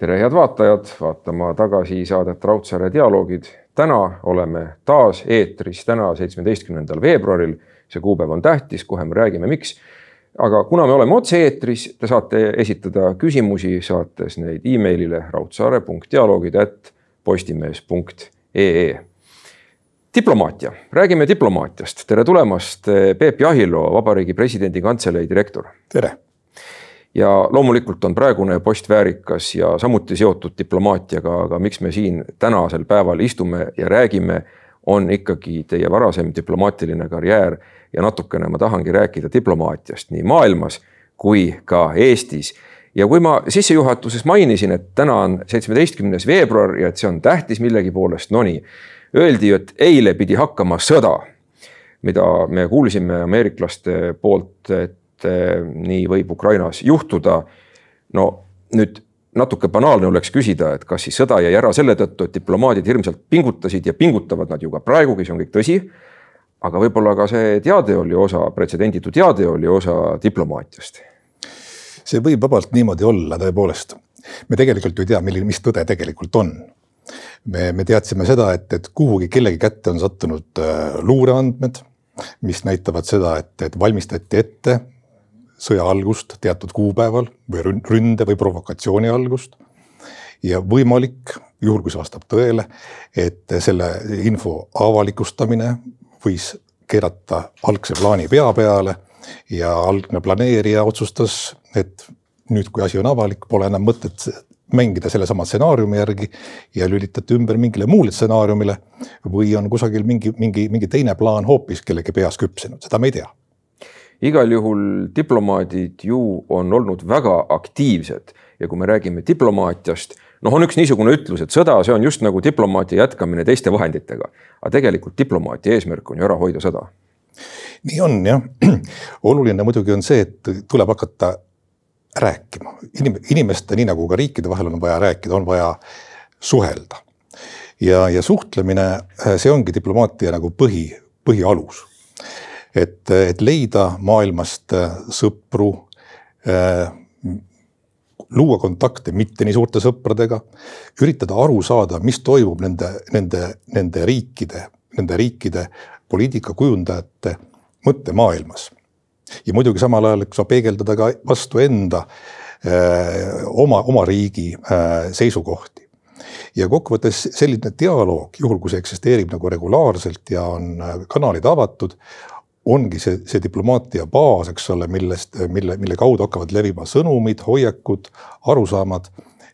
tere, head vaatajad, vaatama tagasi saadet Raudsaare dialoogid. täna oleme taas eetris, täna, seitsmeteistkümnendal veebruaril. see kuupäev on tähtis, kohe me räägime, miks. aga kuna me oleme otse-eetris, te saate esitada küsimusi, saates neid emailile raudsaare.dialoogid at postimees.ee diplomaatia, räägime diplomaatiast, tere tulemast, Peep Jahilo, Vabariigi Presidendi Kantselei direktor. tere ja loomulikult on praegune post väärikas ja samuti seotud diplomaatiaga, aga miks me siin tänasel päeval istume ja räägime, on ikkagi teie varasem diplomaatiline karjäär ja natukene ma tahangi rääkida diplomaatiast nii maailmas kui ka Eestis. ja kui ma sissejuhatuses mainisin, et täna on seitsmeteistkümnes veebruar ja et see on tähtis millegi poolest, no nii, öeldi, et eile pidi hakkama sõda, mida me kuulsime ameeriklaste poolt, et Eh, nii võib Ukrainas juhtuda. no nüüd natuke banaalne oleks küsida, et kas siis sõda jäi ära selle tõttu, et diplomaadid hirmsalt pingutasid ja pingutavad nad ju ka praegugi, see on kõik tõsi. aga võib-olla ka see teade oli osa, pretsedenditu teade oli osa diplomaatiast. see võib vabalt niimoodi olla tõepoolest. me tegelikult ju ei tea, milline, mis tõde tegelikult on me, me teadsime seda, et, et kuhugi kellegi kätte on sattunud äh, luureandmed, mis näitavad seda, et, et valmistati ette sõja algust teatud kuupäeval või ründe või provokatsiooni algust. ja võimalik, juhul kui see vastab tõele, et selle info avalikustamine võis keerata algse plaani pea peale ja algne planeerija otsustas, et nüüd, kui asi on avalik, pole enam mõtet mängida sellesama stsenaariumi järgi ja lülitati ümber mingile muule stsenaariumile või on kusagil mingi, mingi, mingi teine plaan hoopis kellegi peas küpsenud, seda me ei tea igal juhul diplomaadid ju on olnud väga aktiivsed ja kui me räägime diplomaatiast, noh, on üks niisugune ütlus, et sõda, see on just nagu diplomaatia jätkamine teiste vahenditega. aga tegelikult diplomaatia eesmärk on ju ära hoida sõda. nii on jah, oluline muidugi on see, et tuleb hakata rääkima, inim-, inimeste, nii nagu ka riikide vahel on vaja rääkida, on vaja suhelda. ja, ja suhtlemine, see ongi diplomaatia nagu põhi, põhialus et, et leida maailmast äh, sõpru äh,, luua kontakte mitte nii suurte sõpradega, üritada aru saada, mis toimub nende, nende, nende riikide, nende riikide poliitikakujundajate mõttemaailmas. ja muidugi samal ajal, eks peegeldada ka vastu enda äh, oma, oma riigi äh, seisukohti ja kokkuvõttes selline dialoog, juhul kui see eksisteerib nagu regulaarselt ja on äh, kanalid avatud, ongi see, see diplomaatia baas, eks ole, millest, mille, mille kaudu hakkavad levima sõnumid, hoiakud, arusaamad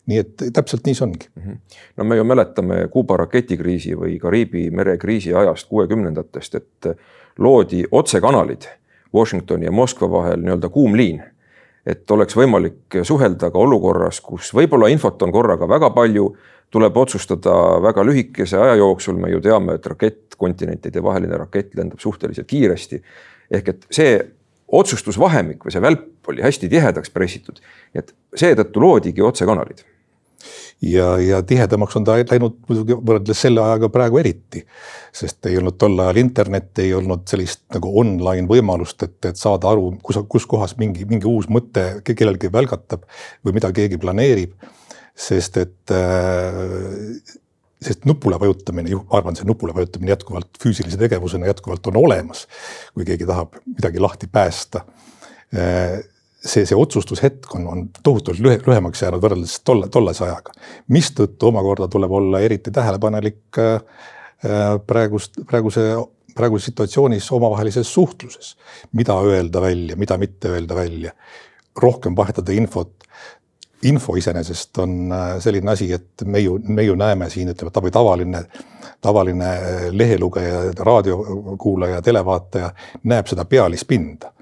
nii et täpselt nii see ongi mm. -hmm. no me ju mäletame Kuuba raketikriisi või Kariibi mere kriisi ajast kuuekümnendatest, et loodi otsekanalid Washingtoni ja Moskva vahel nii-öelda kuumliin. et oleks võimalik suhelda ka olukorras, kus võib-olla infot on korraga väga palju tuleb otsustada väga lühikese aja jooksul, me ju teame, et rakett, kontinentide vaheline rakett lendab suhteliselt kiiresti. ehk et see otsustusvahemik või see välp oli hästi tihedaks pressitud, et seetõttu loodigi otsekanalid ja, ja tihedamaks on ta läinud muidugi võrreldes selle ajaga praegu eriti. sest ei olnud tol ajal internetti, ei olnud sellist nagu online võimalust, et, et saada aru, kus, kus kohas mingi, mingi uus mõte kellelgi välgatab või mida keegi planeerib sest et äh, sest nupule vajutamine, arvan, see nupule vajutamine jätkuvalt füüsilise tegevusena jätkuvalt on olemas. kui keegi tahab midagi lahti päästa. Äh, see, see otsustushetk on, on tohutult lühe, lühemaks jäänud võrreldes tolle, tollase ajaga. mistõttu omakorda tuleb olla eriti tähelepanelik äh, praegust, praeguse, praeguses situatsioonis omavahelises suhtluses. mida öelda välja, mida mitte öelda välja. rohkem vahetada infot info iseenesest on äh, selline asi, et me ju, me ju näeme siin, ütleme, tavaline, tavaline äh, lehelugeja, raadiokuulaja, televaataja näeb seda pealispinda.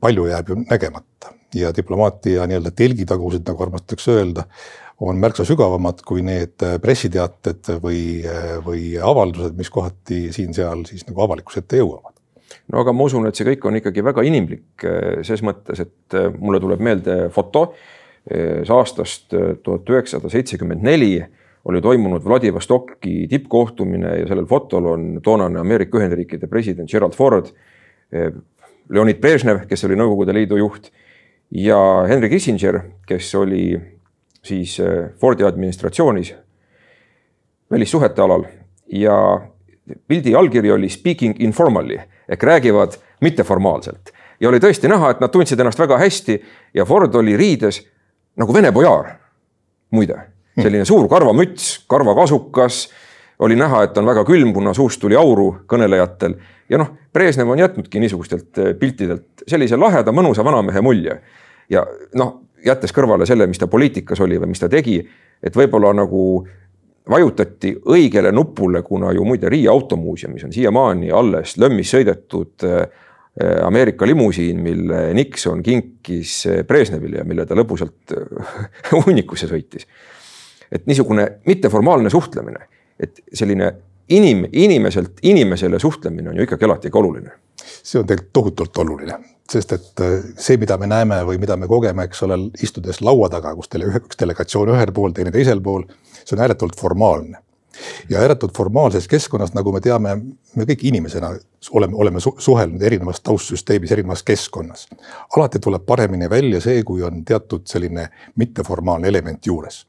palju jääb ju nägemata ja diplomaatia nii-öelda telgitagused, nagu armastatakse öelda, on märksa sügavamad kui need äh, pressiteated või, või avaldused, mis kohati siin-seal siis nagu avalikkuse ette jõuavad no aga ma usun, et see kõik on ikkagi väga inimlik ses mõttes, et mulle tuleb meelde foto aastast äh, tuhat üheksasada seitsekümmend neli oli toimunud Vladivostoki tippkohtumine ja sellel fotol on toonane Ameerika Ühendriikide president Gerald Ford, äh, Leonid Brežnev, kes oli Nõukogude Liidu juht ja Henry Kissinger, kes oli siis Fordi administratsioonis välissuhete alal. Ja pildi allkiri oli speaking informally ehk räägivad mitteformaalselt. Ja oli tõesti näha, et nad tundsid ennast väga hästi ja Ford oli riides nagu vene bojaar. muide, selline suur karvamüts, karvakasukas, oli näha, et on väga külm, kuna suust tuli auru kõnelejatel ja noh, Brežnev on jätnudki niisugustelt eh, piltidelt sellise laheda, mõnusa vanamehe mulje. ja noh, jättes kõrvale selle, mis ta poliitikas oli või mis ta tegi, et võib-olla nagu vajutati õigele nupule, kuna ju muide Riia automuuseumis on siiamaani alles lömmis sõidetud Äh, Ameerika limusiin, mille Nixon kinkis äh, Brežnevile ja mille ta lõbusalt äh, hunnikusse sõitis. et niisugune mitteformaalne suhtlemine, et selline inim, inimeselt inimesele suhtlemine on ju ikkagi alati ka oluline. see on tegelikult tohutult oluline, sest et see, mida me näeme või mida me kogeme, eks ole, istudes laua taga, kus teil üks delegatsioon ühel pool, teine teisel pool, see on ääretult formaalne ja ääretult formaalses keskkonnas, nagu me teame, me kõik inimesena oleme, oleme su suhelnud erinevas taustsüsteemis, erinevas keskkonnas. alati tuleb paremini välja see, kui on teatud selline mitteformaalne element juures.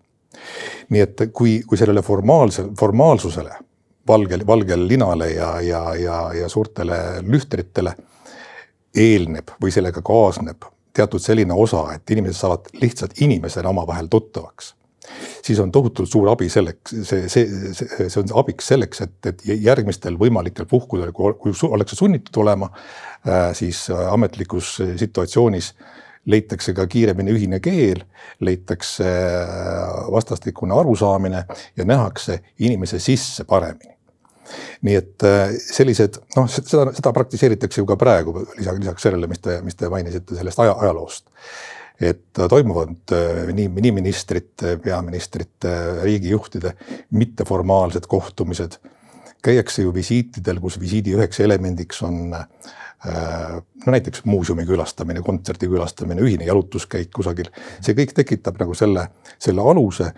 nii et kui, kui sellele formaalse, formaalsusele, valgel, valgel linale ja, ja, ja, ja suurtele lühtritele eelneb või sellega kaasneb teatud selline osa, et inimesed saavad lihtsalt inimesena omavahel tuttavaks siis on tohutult suur abi selleks, see, see, see, see on abiks selleks, et, et järgmistel võimalikel puhkudel, kui, kui ollakse sunnitud olema, äh, siis äh, ametlikus situatsioonis leitakse ka kiiremini ühine keel, leitakse äh, vastastikune arusaamine ja nähakse inimese sisse paremini. Nii et sellised noh, seda, seda praktiseeritakse ju ka praegu lisaks, lisaks sellele, mis te, mis te mainisite sellest aja, ajaloost et toimuvad äh, nii, nii ministrite, peaministrite, riigijuhtide mitteformaalsed kohtumised. käiakse ju visiitidel, kus visiidi üheks elemendiks on äh, no näiteks muuseumi külastamine, kontserdi külastamine, ühine jalutuskäik kusagil. see kõik tekitab nagu selle, selle aluse,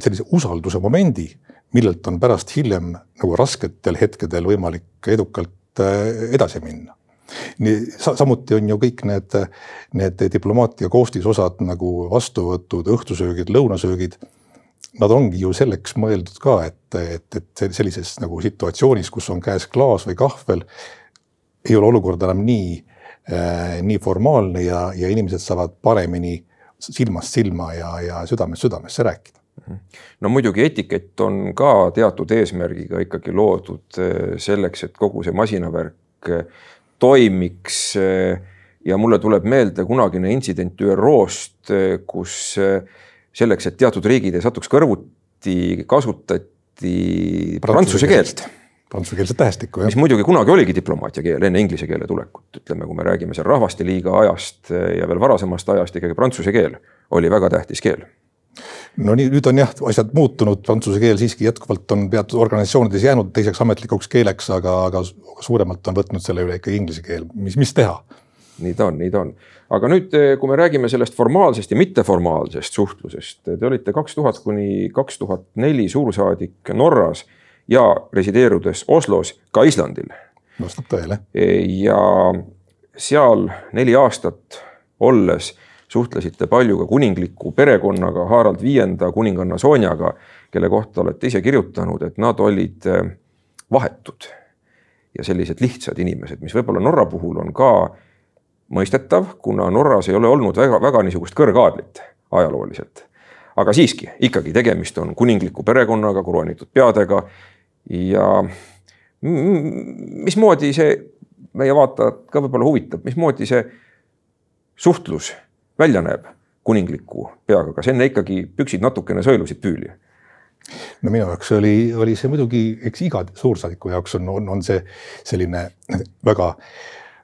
sellise usalduse momendi, millelt on pärast hiljem nagu rasketel hetkedel võimalik edukalt äh, edasi minna nii samuti on ju kõik need, need diplomaatia koostisosad nagu vastuvõtud, õhtusöögid, lõunasöögid. Nad ongi ju selleks mõeldud ka, et, et, et sellises nagu situatsioonis, kus on käes klaas või kahvel, ei ole olukord enam nii äh,, nii formaalne ja, ja inimesed saavad paremini silmast silma ja, ja südamest südamesse rääkida no muidugi etikett on ka teatud eesmärgiga ikkagi loodud äh, selleks, et kogu see masinavärk toimiks. ja mulle tuleb meelde kunagine intsident ÜRO-st, kus selleks, et teatud riigid ei satuks kõrvuti, kasutati prantsuse keelt. Prantsusekeelset tähestikku, mis muidugi kunagi oligi diplomaatia keel enne inglise keele tulekut, ütleme, kui me räägime seal Rahvasteliiga ajast ja veel varasemast ajast ikkagi prantsuse keel oli väga tähtis keel no nii, nüüd on jah, asjad muutunud, prantsuse keel siiski jätkuvalt on teatud organisatsioonides jäänud teiseks ametlikuks keeleks, aga, aga suuremalt on võtnud selle üle ikkagi inglise keel, mis, mis teha nii ta on, nii ta on. aga nüüd, eh, kui me räägime sellest formaalsest ja mitteformaalsest suhtlusest, te olite kaks tuhat kuni kaks tuhat neli suursaadik Norras ja resideerudes Oslos ka Islandil. vastab tõele. ja seal neli aastat olles suhtlesite palju ka kuningliku perekonnaga, Harald Viienda kuninganna Sonjaga, kelle kohta olete ise kirjutanud, et nad olid eh, vahetud ja sellised lihtsad inimesed, mis võib-olla Norra puhul on ka mõistetav, kuna Norras ei ole olnud väga-väga niisugust kõrgaadlit ajalooliselt. aga siiski ikkagi tegemist on kuningliku perekonnaga, kroonitud peadega ja mismoodi see meie vaatajat ka võib-olla huvitab, mismoodi see suhtlus välja näeb kuningliku peaga, kas enne ikkagi püksid natukene sõelusid püüli? no minu jaoks oli, oli see muidugi, eks iga suursaadiku jaoks on, on, on see selline väga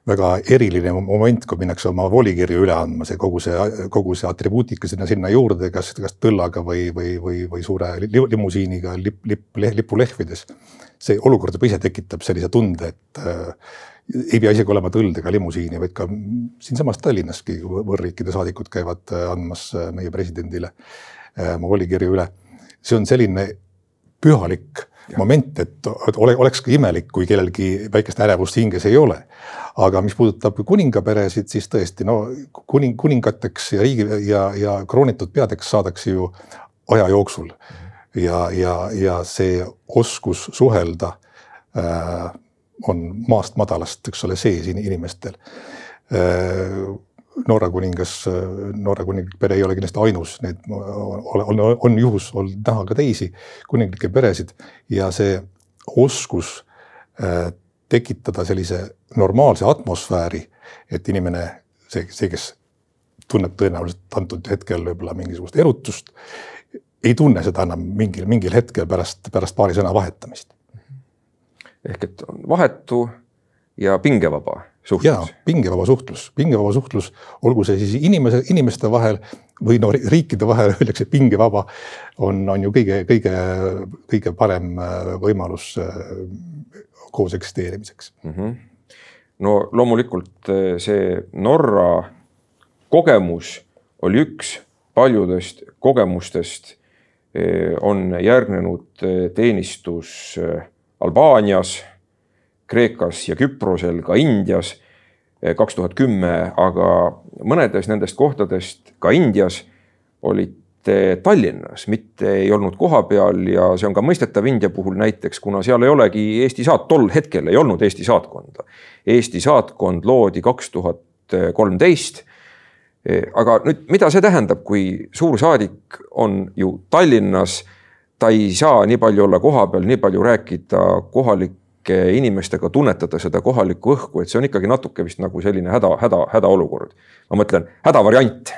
väga eriline moment, kui minnakse oma volikirju üle andma, see kogu see, kogu see atribuutika sinna, sinna juurde, kas, kas tõllaga või, või, või, või suure limusiiniga lipp, lipp, lippu lehvides. see olukord juba ise tekitab sellise tunde, et ei pea isegi olema tõld ega limusiini, vaid ka siinsamas Tallinnaski võõrriikide saadikud käivad äh, andmas äh, meie presidendile äh, oma volikirju üle. see on selline pühalik ja. moment, et ole, oleks ka imelik, kui kellelgi väikest ärevust hinges ei ole. aga mis puudutab kuningaperesid, siis tõesti no kuning, kuningateks ja riigi ja, ja kroonitud peadeks saadakse ju aja jooksul. ja, ja, ja see oskus suhelda äh, on maast madalast, eks ole, sees inimestel äh, Norra kuningas, Norra kuninglik pere ei ole kindlasti ainus, neid on, on, on juhus olnud näha ka teisi kuninglikke peresid ja see oskus äh, tekitada sellise normaalse atmosfääri, et inimene, see, see, kes tunneb tõenäoliselt antud hetkel võib-olla mingisugust erutust, ei tunne seda enam mingil, mingil hetkel pärast, pärast paari sõna vahetamist. Ehk et on vahetu ja pingevaba suhtlus. pingevaba suhtlus, pingevaba suhtlus, olgu see siis inimese, inimeste vahel või no riikide vahel öeldakse pingevaba, on, on ju kõige, kõige, kõige parem äh, võimalus äh, koos eksisteerimiseks mm. -hmm. no loomulikult äh, see Norra kogemus oli üks paljudest kogemustest, on järgnenud teenistus Albaanias Kreekas ja Küprosel, ka Indias eh, kaks tuhat kümme, aga mõnedes nendest kohtadest ka Indias olite Tallinnas, mitte ei olnud kohapeal ja see on ka mõistetav India puhul näiteks, kuna seal ei olegi Eesti saat-, tol hetkel ei olnud Eesti saatkonda. Eesti saatkond loodi kaks tuhat kolmteist. Eh, aga nüüd, mida see tähendab, kui suursaadik on ju Tallinnas, ta ei saa nii palju olla kohapeal, nii palju rääkida kohalik kohalike inimestega tunnetada seda kohalikku õhku, et see on ikkagi natuke vist nagu selline häda, häda, hädaolukord. ma mõtlen hädavariant.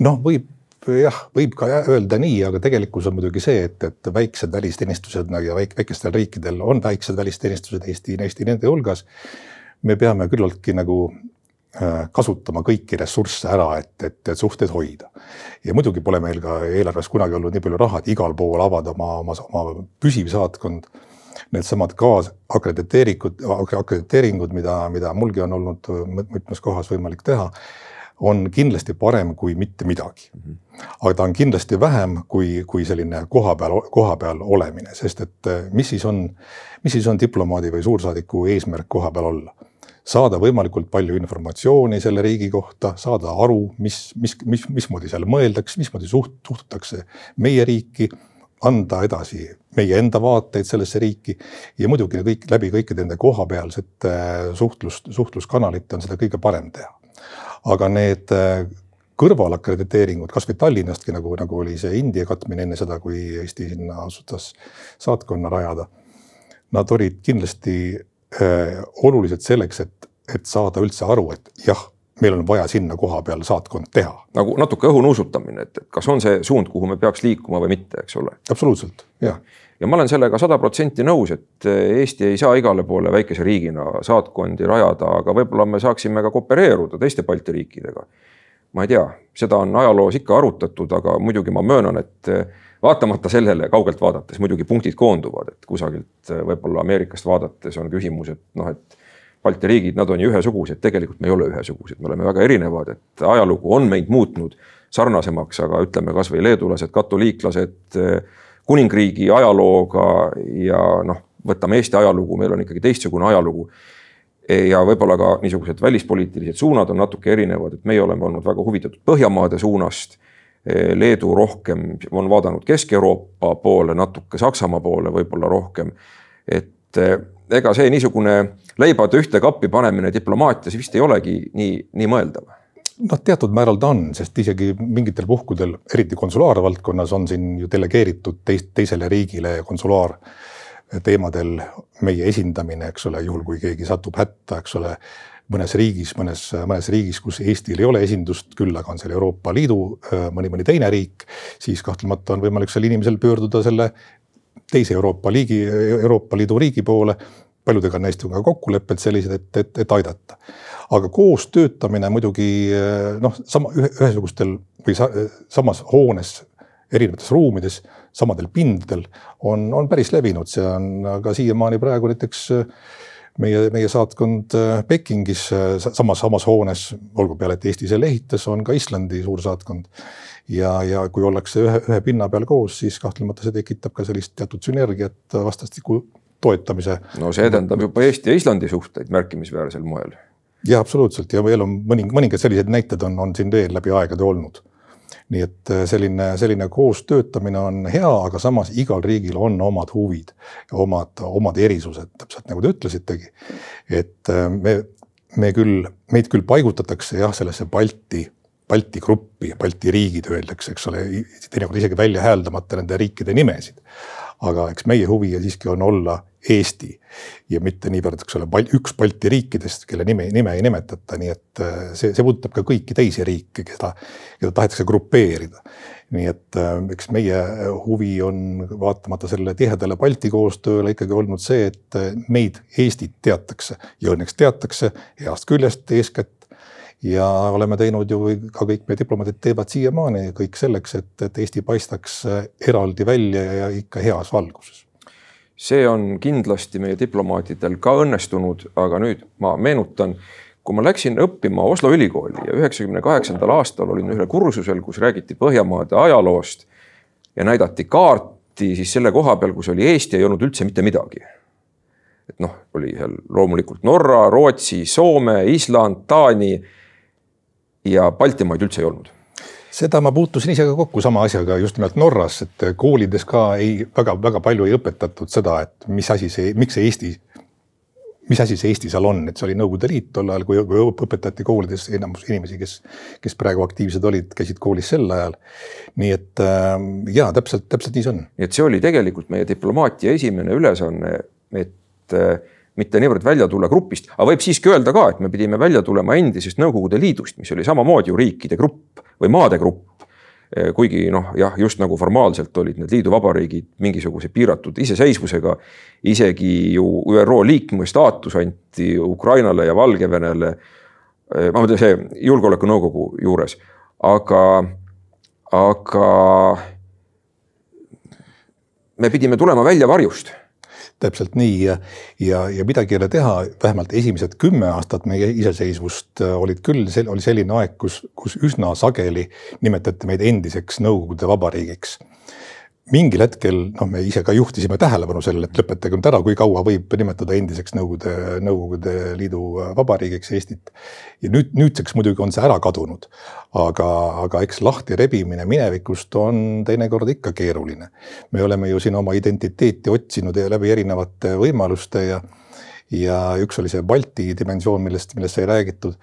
noh, võib jah, võib ka öelda nii, aga tegelikkus on muidugi see, et, et väiksed välisteenistused nagu ja väik, väikestel riikidel on väiksed välisteenistused Eesti, Eesti nende hulgas. me peame küllaltki nagu kasutama kõiki ressursse ära, et, et, et suhteid hoida. ja muidugi pole meil ka eelarves kunagi olnud nii palju raha, et igal pool avada oma, oma, oma püsiv saatkond needsamad kaasakrediteerikud, akrediteeringud, mida, mida mulgi on olnud mitmes kohas võimalik teha, on kindlasti parem kui mitte midagi. aga ta on kindlasti vähem kui, kui selline kohapeal, kohapeal olemine, sest et eh, mis siis on, mis siis on diplomaadi või suursaadiku eesmärk kohapeal olla saada võimalikult palju informatsiooni selle riigi kohta, saada aru, mis, mis, mis, mismoodi seal mõeldakse, mismoodi suht-, suhtutakse meie riiki anda edasi meie enda vaateid sellesse riiki ja muidugi kõik läbi kõikide nende kohapealsete äh, suhtlust, suhtluskanalite on seda kõige parem teha. aga need äh, kõrvalakrediteeringud, kasvõi Tallinnastki nagu, nagu oli see India katmine enne seda, kui Eesti sinna otsustas saatkonna rajada. Nad olid kindlasti olulised selleks, et, et saada üldse aru, et jah meil on vaja sinna koha peal saatkond teha. nagu natuke õhunuusutamine, et kas on see suund, kuhu me peaks liikuma või mitte, eks ole. absoluutselt, jah. ja ma olen sellega sada protsenti nõus, et Eesti ei saa igale poole väikese riigina saatkondi rajada, aga võib-olla me saaksime ka koopereeruda teiste Balti riikidega. Ma ei tea, seda on ajaloos ikka arutatud, aga muidugi ma möönan, et vaatamata sellele kaugelt vaadates muidugi punktid koonduvad, et kusagilt võib-olla Ameerikast vaadates on küsimus, et noh, et Balti riigid, nad on ju ühesugused, tegelikult me ei ole ühesugused, me oleme väga erinevad, et ajalugu on meid muutnud sarnasemaks, aga ütleme kasvõi leedulased, katoliiklased kuningriigi ajalooga ja noh, võtame Eesti ajalugu, meil on ikkagi teistsugune ajalugu. Ja võib-olla ka niisugused välispoliitilised suunad on natuke erinevad, et meie oleme olnud väga huvitatud Põhjamaade suunast. Leedu rohkem on vaadanud Kesk-Euroopa poole, natuke Saksamaa poole võib-olla rohkem. et ega see niisugune leibade ühte kappi panemine diplomaatias vist ei olegi nii, nii mõeldav noh, teatud määral ta on, sest isegi mingitel puhkudel, eriti konsulaarvaldkonnas on siin ju delegeeritud teist, teisele riigile konsulaarteemadel meie esindamine, eks ole, juhul kui keegi satub hätta, eks ole. mõnes riigis, mõnes, mõnes riigis, kus Eestil ei ole esindust, küll aga on seal Euroopa Liidu mõni, mõni teine riik, siis kahtlemata on võimalik sel inimesel pöörduda selle teise Euroopa liigi, Euroopa Liidu riigi poole. paljudega on ka kokkulepped sellised, et, et, et aidata. aga koos töötamine muidugi noh, sama ühesugustel või sa, samas hoones, erinevates ruumides, samadel pindadel on, on päris levinud, see on ka siiamaani praegu näiteks meie, meie saatkond Pekingis samas, samas hoones, olgu peale, et Eesti selle ehitas, on ka Islandi suursaatkond. ja, ja kui ollakse ühe, ühe pinna peal koos, siis kahtlemata see tekitab ka sellist teatud sünergiat vastastikku toetamise. no see edendab juba Eesti ja Islandi suhteid märkimisväärsel moel. jah, absoluutselt ja veel on mõning-, mõningad sellised näited on, on siin veel läbi aegade olnud nii et äh, selline, selline koos töötamine on hea, aga samas igal riigil on omad huvid omad, omad erisused, täpselt nagu te ütlesitegi. et äh, me, me küll, meid küll paigutatakse jah, sellesse Balti, Balti gruppi, Balti riigid öeldakse, eks ole, teinekord isegi välja hääldamata nende riikide nimesid. aga eks meie huvi siiski on olla Eesti ja mitte niivõrd, eks ole, üks Balti riikidest, kelle nime, nime ei nimetata, nii et äh, see, see puudutab ka kõiki teisi riike, keda, keda tahetakse grupeerida. nii et äh, eks meie huvi on vaatamata sellele tihedale Balti koostööle ikkagi olnud see, et äh, meid, Eestit teatakse ja õnneks teatakse heast küljest eeskätt ja oleme teinud ju ka kõik meie diplomaadid teevad siiamaani kõik selleks, et, et Eesti paistaks eraldi välja ja ikka heas valguses see on kindlasti meie diplomaatidel ka õnnestunud, aga nüüd ma meenutan, kui ma läksin õppima Oslo ülikooli ja üheksakümne kaheksandal aastal olin ühel kursusel, kus räägiti Põhjamaade ajaloost ja näidati kaarti siis selle koha peal, kus oli Eesti, ei olnud üldse mitte midagi. et noh, oli seal loomulikult Norra, Rootsi, Soome, Island, Taani ja Baltimaid üldse ei olnud seda ma puutusin ise ka kokku sama asjaga just nimelt Norras, et koolides ka ei väga-väga palju ei õpetatud seda, et mis asi see, miks see Eesti, mis asi see Eesti seal on, et see oli Nõukogude Liit tol ajal, kui, õpetati koolides enamus inimesi, kes, kes praegu aktiivsed olid, käisid koolis sel ajal. nii et äh, ja täpselt, täpselt nii see on. et see oli tegelikult meie diplomaatia esimene ülesanne, et äh, mitte niivõrd välja tulla grupist, aga võib siiski öelda ka, et me pidime välja tulema endisest Nõukogude Liidust, mis oli samamoodi ju riikide grupp või maade grupp. kuigi noh, jah, just nagu formaalselt olid need liiduvabariigid mingisuguse piiratud iseseisvusega. isegi ju ÜRO liikme staatus anti Ukrainale ja Valgevenele. ma mõtlen see julgeolekunõukogu juures, aga, aga me pidime tulema välja varjust täpselt nii ja, ja, ja midagi ei ole teha, vähemalt esimesed kümme aastat meie iseseisvust äh, olid küll, oli selline aeg, kus, kus üsna sageli nimetati meid endiseks Nõukogude Vabariigiks mingil hetkel noh, me ise ka juhtisime tähelepanu sellele, et lõpetage nüüd ära, kui kaua võib nimetada endiseks Nõukogude, Nõukogude Liidu vabariigiks Eestit. ja nüüd, nüüdseks muidugi on see ära kadunud. aga, aga eks lahti rebimine minevikust on teinekord ikka keeruline. me oleme ju siin oma identiteeti otsinud läbi erinevate võimaluste ja ja üks oli see Balti dimensioon, millest, millest sai räägitud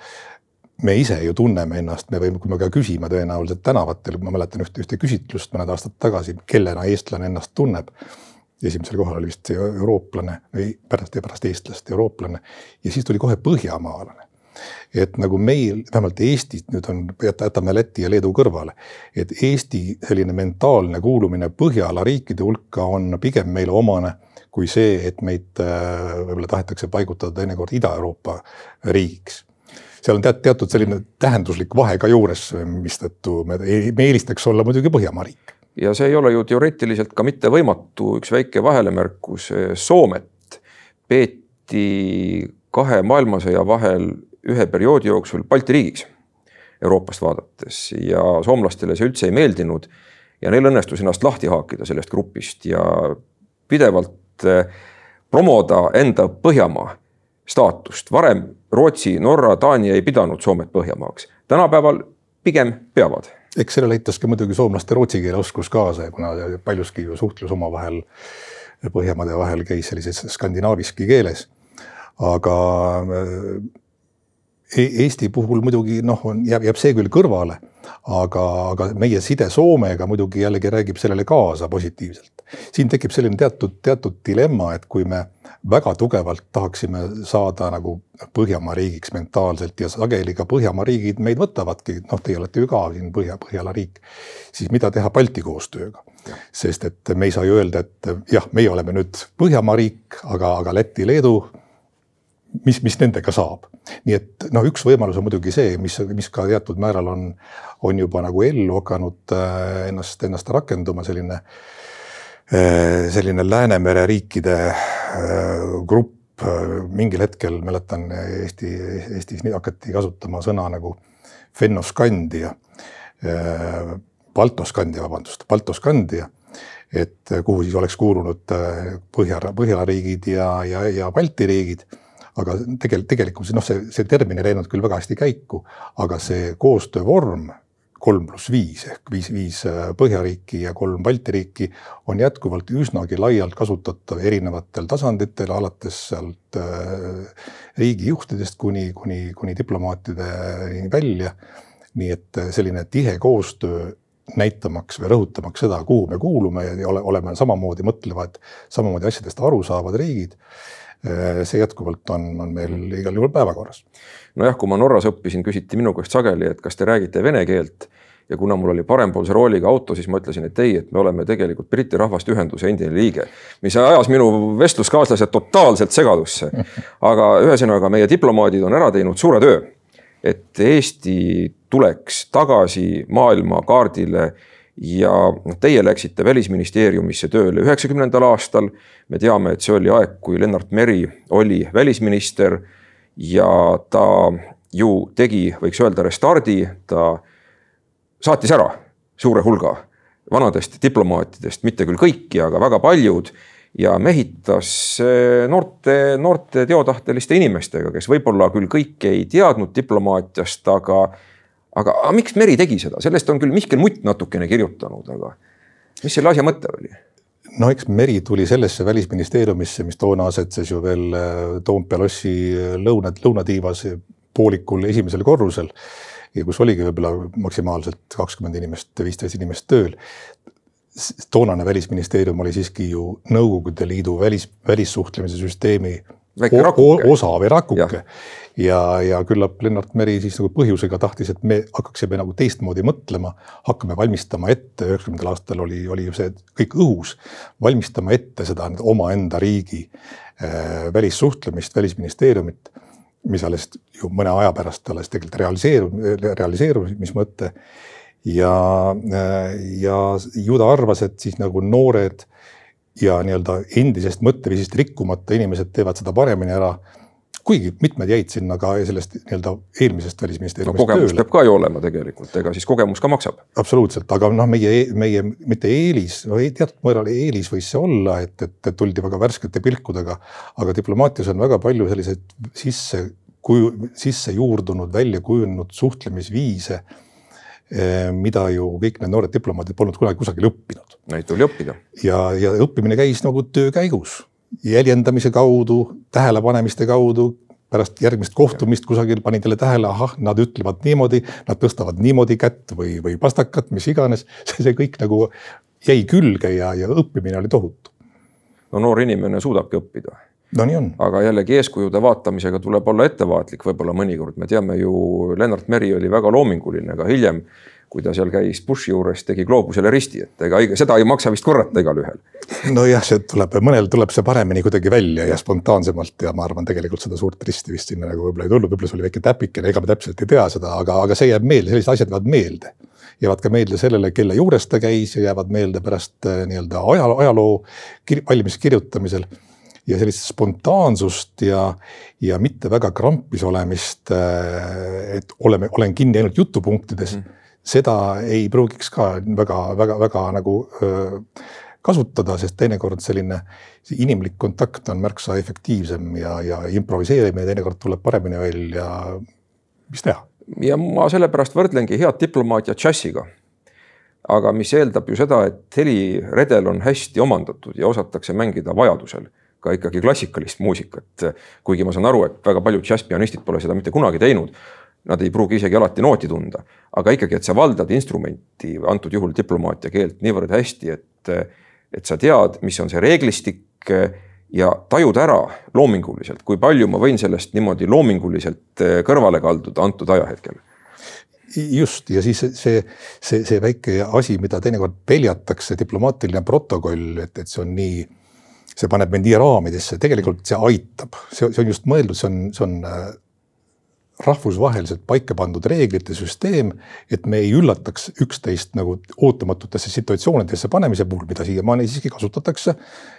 me ise ju tunneme ennast, me võime, kui me ka küsime tõenäoliselt tänavatel, ma mäletan ühte, ühte küsitlust mõned aastad tagasi, kellena eestlane ennast tunneb. esimesel kohal oli vist eurooplane või pärast, pärast eestlast eurooplane ja siis tuli kohe põhjamaalane et nagu meil, vähemalt Eestit nüüd on, jätame Läti ja Leedu kõrvale, et Eesti selline mentaalne kuulumine Põhjala riikide hulka on pigem meile omane kui see, et meid äh, võib-olla tahetakse paigutada teinekord Ida-Euroopa riigiks seal on teatud selline tähenduslik vahe ka juures, mistõttu me, me eelistaks olla muidugi Põhjamaa riik. ja see ei ole ju teoreetiliselt ka mitte võimatu, üks väike vahelemärkus, Soomet peeti kahe maailmasõja vahel ühe perioodi jooksul Balti riigiks Euroopast vaadates ja soomlastele see üldse ei meeldinud. ja neil õnnestus ennast lahti haakida sellest grupist ja pidevalt eh, promoda enda Põhjamaa staatust. varem Rootsi, Norra, Taani ei pidanud Soomet Põhjamaaks, tänapäeval pigem peavad. eks sellele aitas ka muidugi soomlaste rootsi keele oskus kaasa, kuna paljuski ju suhtlus omavahel Põhjamaade vahel käis sellises skandinaaviski keeles. aga Eesti puhul muidugi noh, on, jääb, jääb see küll kõrvale, aga, aga meie side Soomega muidugi jällegi räägib sellele kaasa positiivselt. siin tekib selline teatud, teatud dilemma, et kui me väga tugevalt tahaksime saada nagu Põhjamaa riigiks mentaalselt ja sageli ka Põhjamaa riigid meid võtavadki, noh, teie olete ju ka siin Põhja, Põhjala riik, siis mida teha Balti koostööga? sest et me ei saa ju öelda, et jah, meie oleme nüüd Põhjamaa riik, aga, aga Läti, Leedu, mis, mis nendega saab? nii et noh, üks võimalus on muidugi see, mis, mis ka teatud määral on, on juba nagu ellu hakanud äh, ennast, ennast rakenduma, selline äh, selline Läänemere riikide äh, grupp, mingil hetkel mäletan Eesti, Eestis hakati kasutama sõna nagu fennoskandia, Baltoskandia, vabandust, Baltoskandia et kuhu siis oleks kuulunud Põhja, Põhjala riigid ja, ja, ja Balti riigid aga tegelikult, tegelikult noh, see, see termin ei läinud küll väga hästi käiku, aga see koostöövorm kolm pluss viis ehk viis, viis äh, Põhjariiki ja kolm Balti riiki on jätkuvalt üsnagi laialt kasutatav erinevatel tasanditel, alates sealt äh, riigijuhtidest kuni, kuni, kuni diplomaatideni välja. nii et äh, selline tihe koostöö näitamaks või rõhutamaks seda, kuhu me kuulume ja ole, oleme samamoodi mõtlevad, samamoodi asjadest aru saavad riigid see jätkuvalt on, on meil igal juhul päevakorras. nojah, kui ma Norras õppisin, küsiti minu käest sageli, et kas te räägite vene keelt ja kuna mul oli parempoolse rooliga auto, siis ma ütlesin, et ei, et me oleme tegelikult Briti Rahvaste Ühenduse endine liige, mis ajas minu vestluskaaslased totaalselt segadusse. aga ühesõnaga, meie diplomaadid on ära teinud suure töö, et Eesti tuleks tagasi maailmakaardile ja teie läksite välisministeeriumisse tööle üheksakümnendal aastal. me teame, et see oli aeg, kui Lennart Meri oli välisminister ja ta ju tegi, võiks öelda, restardi, ta saatis ära suure hulga vanadest diplomaatidest, mitte küll kõiki, aga väga paljud ja mehitas eh, noorte, noorte teotahteliste inimestega, kes võib-olla küll kõike ei teadnud diplomaatiast, aga aga, aga miks Meri tegi seda, sellest on küll Mihkel Mutt natukene kirjutanud, aga mis selle asja mõte oli? no eks Meri tuli sellesse välisministeeriumisse, mis toona asetses ju veel äh, Toompea lossi äh, lõuna, lõunatiivas poolikul esimesel korrusel ja kus oligi võib-olla maksimaalselt kakskümmend inimest, viisteist inimest tööl. toonane välisministeerium oli siiski ju Nõukogude Liidu välis, välissuhtlemise süsteemi osa või rakuke. Ja, ja küllap Lennart Meri siis nagu põhjusega tahtis, et me hakkaksime nagu teistmoodi mõtlema, hakkame valmistama ette, üheksakümnendal aastal oli, oli ju see kõik õhus, valmistama ette seda omaenda riigi äh, välissuhtlemist, välisministeeriumit, mis alles ju mõne aja pärast alles tegelikult realiseerub, realiseerumismõte. ja, äh, ja ju ta arvas, et siis nagu noored ja nii-öelda endisest mõtteviisist rikkumata inimesed teevad seda paremini ära kuigi mitmed jäid sinna ka sellest nii-öelda eelmisest välisministeeriumist no, kogemus tööle. peab ka ju olema tegelikult, ega siis kogemus ka maksab. absoluutselt, aga noh, meie, meie mitte eelis, no teatud määral eelis võis see olla, et, et tuldi väga värskete pilkudega, aga diplomaatias on väga palju selliseid sisse kuju, sisse juurdunud, välja kujunenud suhtlemisviise mida ju kõik need noored diplomaadid polnud kunagi kusagil õppinud. Neid tuli õppida. ja, ja õppimine käis nagu töö käigus jäljendamise kaudu, tähelepanemiste kaudu, pärast järgmist kohtumist kusagil panin teile tähele, ahah, nad ütlevad niimoodi, nad tõstavad niimoodi kätt või, või pastakat, mis iganes. see, see kõik nagu jäi külge ja, ja õppimine oli tohutu. no noor inimene suudabki õppida. No nii on. aga jällegi eeskujude vaatamisega tuleb olla ettevaatlik, võib-olla mõnikord, me teame ju, Lennart Meri oli väga loominguline ka hiljem kui ta seal käis Bushi juures, tegi gloobusele risti, et ega seda ei maksa vist korrata igalühel. nojah, see tuleb, mõnel tuleb see paremini kuidagi välja ja spontaansemalt ja ma arvan, tegelikult seda suurt risti vist sinna nagu võib-olla ei tulnud, võib-olla see oli väike täpikene, ega me täpselt ei tea seda, aga, aga see jääb meelde, sellised asjad jäävad meelde. jäävad ka meelde sellele, kelle juures ta käis ja jäävad meelde pärast äh, nii-öelda ajaloo, ajaloo valmis kirjutamisel ja sellist spontaansust ja, ja mitte väga krampis olemist, äh, et oleme, olen kinni ainult jutupunktides mm seda ei pruugiks ka väga-väga-väga nagu öö, kasutada, sest teinekord selline inimlik kontakt on märksa efektiivsem ja, ja improviseerimine teinekord tuleb paremini välja. mis teha? ja ma sellepärast võrdlengi head diplomaatiat džässiga. aga mis eeldab ju seda, et heliredel on hästi omandatud ja osatakse mängida vajadusel ka ikkagi klassikalist muusikat. kuigi ma saan aru, et väga paljud džässpianistid pole seda mitte kunagi teinud. Nad ei pruugi isegi alati nooti tunda, aga ikkagi, et sa valdad instrumenti, antud juhul diplomaatia keelt niivõrd hästi, et, et sa tead, mis on see reeglistik ja tajud ära loominguliselt, kui palju ma võin sellest niimoodi loominguliselt kõrvale kalduda antud ajahetkel? Just. Ja siis see, see, see väike asi, mida teinekord peljatakse, diplomaatiline protokoll, et, et see on nii, see paneb nii raamidesse, tegelikult see aitab, see, see on just mõeldud, see on, see on rahvusvaheliselt paika pandud reeglite süsteem, et me ei üllataks üksteist nagu ootamatutesse situatsioonidesse panemise puhul, mida siiamaani siiski kasutatakse.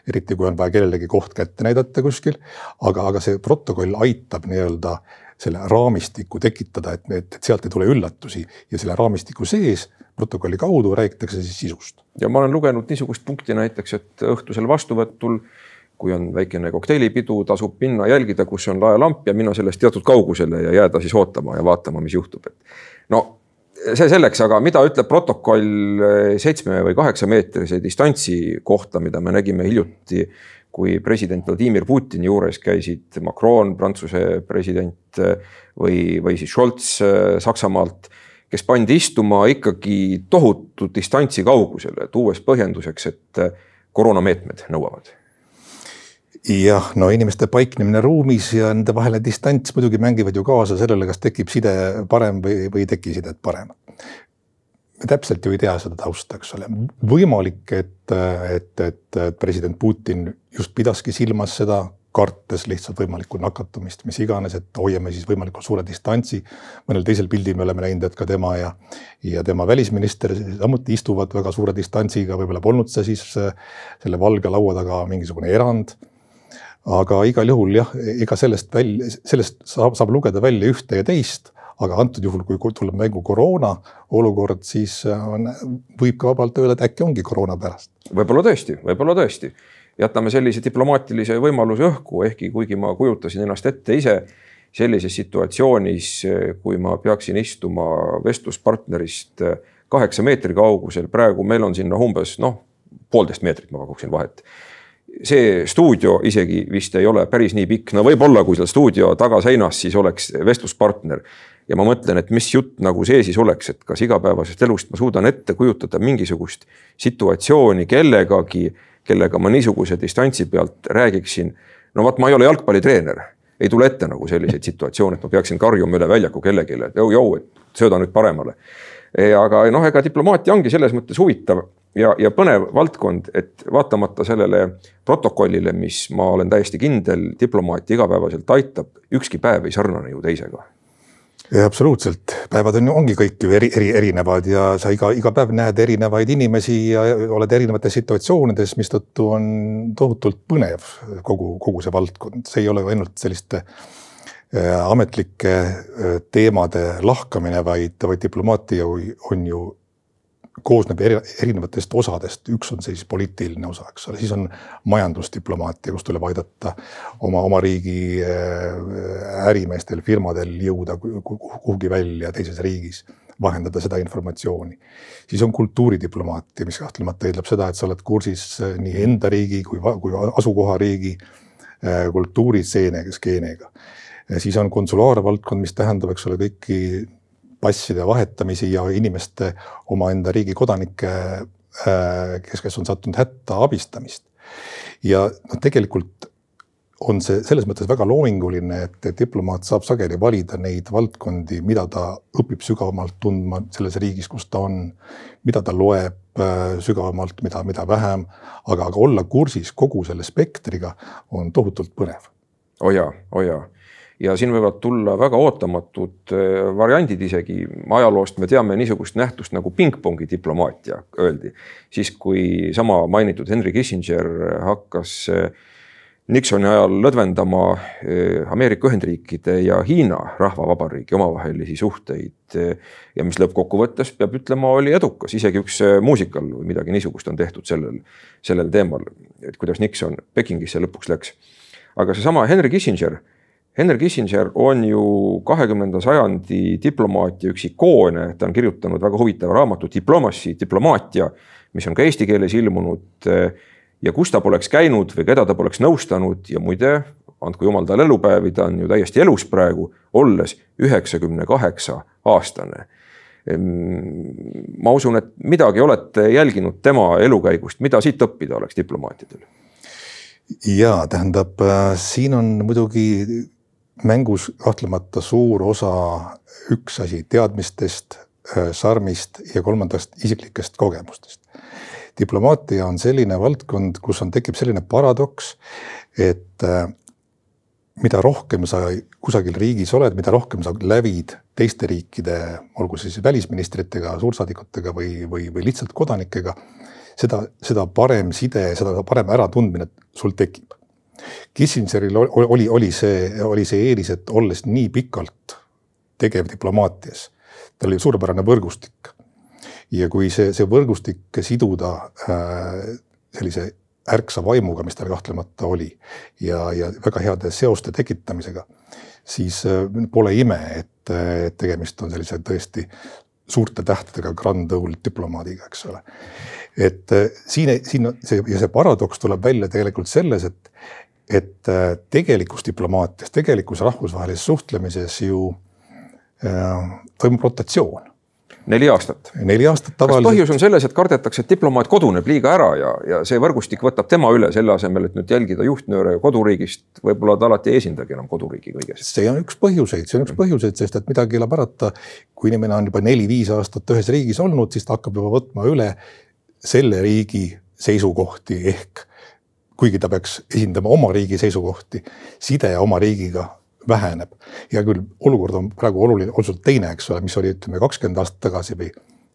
eriti kui on vaja kellelegi koht kätte näidata kuskil, aga, aga see protokoll aitab nii-öelda selle raamistiku tekitada, et, et sealt ei tule üllatusi. Ja selle raamistiku sees protokolli kaudu räägitakse siis sisust. ja ma olen lugenud niisugust punkti näiteks, et õhtusel vastuvõtul kui on väikene kokteilipidu, tasub minna jälgida, kus on laelamp ja minna sellest teatud kaugusele ja jääda siis ootama ja vaatama, mis juhtub, et no see selleks, aga mida ütleb protokoll seitsme või kaheksa meetrise distantsi kohta, mida me nägime hiljuti, kui president Vladimir Putini juures käisid Macron, Prantsuse president või, või siis Scholz Saksamaalt, kes pandi istuma ikkagi tohutu distantsi kaugusele, tuues põhjenduseks, et koroonameetmed nõuavad jah, no inimeste paiknemine ruumis ja nende vaheline distants muidugi mängivad ju kaasa sellele, kas tekib side parem või, või ei teki sidet parem. me täpselt ju ei tea seda tausta, eks ole, võimalik, et, et, et president Putin just pidaski silmas seda, kartes lihtsalt võimalikku nakatumist, mis iganes, et hoiame siis võimalikult suure distantsi. mõnel teisel pildil me oleme näinud, et ka tema ja, ja tema välisminister samuti istuvad väga suure distantsiga, võib-olla polnud see siis selle valge laua taga mingisugune erand aga igal juhul jah, ega sellest välja, sellest saab, saab lugeda välja ühte ja teist, aga antud juhul, kui tuleb mängu koroona olukord, siis äh, on, võib ka vabalt öelda, et äkki ongi koroona pärast. võib-olla tõesti, võib-olla tõesti. Jätame sellise diplomaatilise võimaluse õhku, ehkki kuigi ma kujutasin ennast ette ise sellises situatsioonis, kui ma peaksin istuma vestluspartnerist kaheksa meetri kaugusel, praegu meil on sinna umbes noh, poolteist meetrit ma pakuksin vahet see stuudio isegi vist ei ole päris nii pikk, no võib-olla, kui seal stuudio tagaseinas, siis oleks vestluspartner. ja ma mõtlen, et mis jutt nagu see siis oleks, et kas igapäevasest elust ma suudan ette kujutada mingisugust situatsiooni kellegagi, kellega ma niisuguse distantsi pealt räägiksin. no vot, ma ei ole jalgpallitreener, ei tule ette nagu selliseid situatsioone, et ma peaksin karjuma üle väljaku kellelegi, et jõu-jõu, et sööda nüüd paremale. aga noh, ega diplomaatia ongi selles mõttes huvitav ja, ja põnev valdkond, et vaatamata sellele protokollile, mis ma olen täiesti kindel, diplomaati igapäevaselt aitab, ükski päev ei sarnane ju teisega. Absoluutselt, päevad on ongi kõik ju eri, eri, erinevad ja sa iga, iga päev näed erinevaid inimesi ja oled erinevates situatsioonides, mistõttu on tohutult põnev kogu, kogu see valdkond, see ei ole ju ainult selliste äh, ametlike äh, teemade lahkamine, vaid, vaid diplomaatia on ju koosneb eri, erinevatest osadest, üks on siis poliitiline osa, eks ole, siis on majandusdiplomaatia, kus tuleb aidata oma, oma riigi äh, ärimeestel, firmadel jõuda kuhugi välja teises riigis, vahendada seda informatsiooni. siis on kultuuridiplomaatia, mis kahtlemata eeldab seda, et sa oled kursis äh, nii enda riigi kui, kui asukohariigi äh, kultuuriseenega, skeenega. siis on konsulaarvaldkond, mis tähendab, eks ole, kõiki passide vahetamisi ja inimeste omaenda riigi kodanike, äh, kes, kes on sattunud hätta, abistamist. ja noh, tegelikult on see selles mõttes väga loominguline, et diplomaat saab sageli valida neid valdkondi, mida ta õpib sügavamalt tundma selles riigis, kus ta on, mida ta loeb äh, sügavamalt, mida, mida vähem, aga, aga olla kursis kogu selle spektriga on tohutult põnev. oo oh jaa, oo oh jaa ja siin võivad tulla väga ootamatud äh, variandid isegi. ajaloost me teame niisugust nähtust nagu pingpongi diplomaatia, öeldi. siis, kui sama mainitud Henry Kissinger hakkas äh, Nixoni ajal lõdvendama äh, Ameerika Ühendriikide ja Hiina Rahvavabariigi omavahelisi suhteid ja mis lõppkokkuvõttes peab ütlema, oli edukas, isegi üks muusikal või midagi niisugust on tehtud sellel, sellel teemal, et kuidas Nixon Pekingisse lõpuks läks. aga seesama Henry Kissinger Henry Kissinger on ju kahekümnenda sajandi diplomaatia üks ikoone, ta on kirjutanud väga huvitava raamatu Diplomacy, diplomaatia, mis on ka eesti keeles ilmunud. ja kus ta poleks käinud või keda ta poleks nõustanud ja muide, andku jumal talle elupäevi, ta on ju täiesti elus praegu, olles üheksakümne kaheksa aastane. ma usun, et midagi olete jälginud tema elukäigust, mida siit õppida oleks diplomaatidel? ja tähendab, äh, siin on muidugi mängus kahtlemata suur osa, üks asi teadmistest, äh, ja kolmandast isiklikest kogemustest. diplomaatia on selline valdkond, kus on, tekib selline paradoks, et äh, mida rohkem sa kusagil riigis oled, mida rohkem sa lävid teiste riikide, olgu siis välisministritega, suursaadikutega või, või, või lihtsalt kodanikega, seda, seda parem side, seda parem äratundmine sul tekib. Kissingeril oli, oli see, oli see eelis, et olles nii pikalt tegev diplomaatias, tal oli suurepärane võrgustik. ja kui see, see võrgustik siduda äh, sellise ärksa vaimuga, mis tal kahtlemata oli ja, ja väga heade seoste tekitamisega, siis äh, pole ime, et, et tegemist on sellise tõesti suurte tähtedega grand old diplomaadiga, eks ole. et äh, siin, siin see ja see paradoks tuleb välja tegelikult selles, et, et äh, tegelikus diplomaatias, tegelikus rahvusvahelises suhtlemises ju äh, toimub rotatsioon neli aastat. neli aastat tavaliselt. põhjus on selles, et kardetakse, et diplomaat koduneb liiga ära ja, ja see võrgustik võtab tema üle selle asemel, et nüüd jälgida juhtnööre koduriigist, võib-olla ta alati ei esindagi enam koduriigi kõiges. see on üks põhjuseid, see on üks põhjuseid, sest et midagi ei ole parata. kui inimene on juba neli-viis aastat ühes riigis olnud, siis ta hakkab juba võtma üle selle riigi seisukohti ehk kuigi ta peaks esindama oma riigi seisukohti, side oma riigiga väheneb. hea küll, olukord on praegu oluline, oluliselt teine, eks ole, mis oli, ütleme kakskümmend aastat tagasi või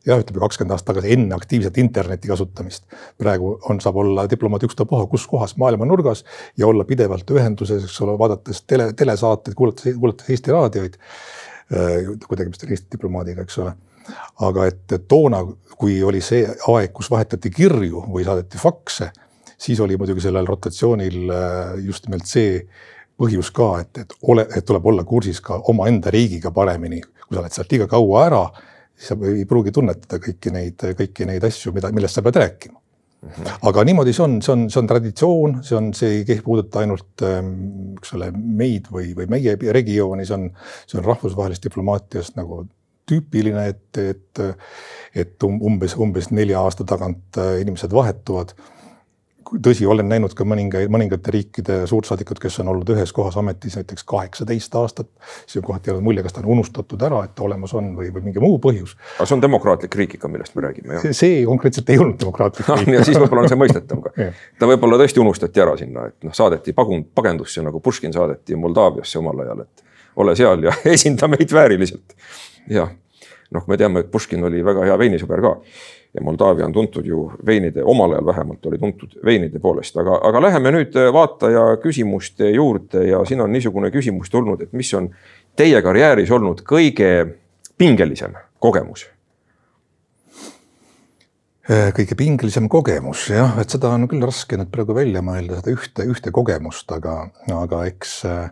jah, ütleme kakskümmend aastat tagasi enne aktiivset interneti kasutamist. praegu on, saab olla diplomaat ükstapuha kus kohas maailma nurgas ja olla pidevalt ühenduses, eks ole, vaadates tele, telesaateid, kuulates, kuulates Eesti raadioid. Äh, kui tegemist on Eesti diplomaadiga, eks ole. aga et toona, kui oli see aeg, kus vahetati kirju või saadeti fakse, siis oli muidugi sellel rotatsioonil äh, just nimelt see põhjus ka, et, et ole, et tuleb olla kursis ka omaenda riigiga paremini. kui sa oled sealt liiga kaua ära, siis sa ei pruugi tunnetada kõiki neid, kõiki neid asju, mida, millest sa pead rääkima. Aga niimoodi see on, see on, see on traditsioon, see on, see ei puuduta ainult ähm, eks ole meid või, või meie regiooni, see on, see on rahvusvahelises diplomaatias nagu tüüpiline, et, et, et um-, umbes, umbes nelja aasta tagant äh, inimesed vahetuvad tõsi, olen näinud ka mõningaid, mõningate riikide suursaadikud, kes on olnud ühes kohas ametis näiteks kaheksateist aastat. siis on kohati jäänud mulje, kas ta on unustatud ära, et ta olemas on või, või mingi muu põhjus. aga see on demokraatlik riik ikka, millest me räägime, jah? see konkreetselt ei olnud demokraatlik riik ja siis võib-olla on see mõistetav ka ta võib-olla tõesti unustati ära sinna, et noh, saadeti pagun, pagendusse nagu Puškin saadeti Moldaaviasse omal ajal, et ole seal ja esinda meid vääriliselt. jah, noh, me teame, et Puškin oli väga hea veinisõber ka ja Moldaavia on tuntud ju veinide, omal ajal vähemalt oli tuntud veinide poolest, aga, aga läheme nüüd äh, vaataja küsimuste juurde ja siin on niisugune küsimus tulnud, et mis on teie karjääris olnud kõige pingelisem kogemus? Äh, kõige pingelisem kogemus jah, et seda on küll raske nüüd praegu välja mõelda, seda ühte, ühte kogemust, aga, aga eks äh,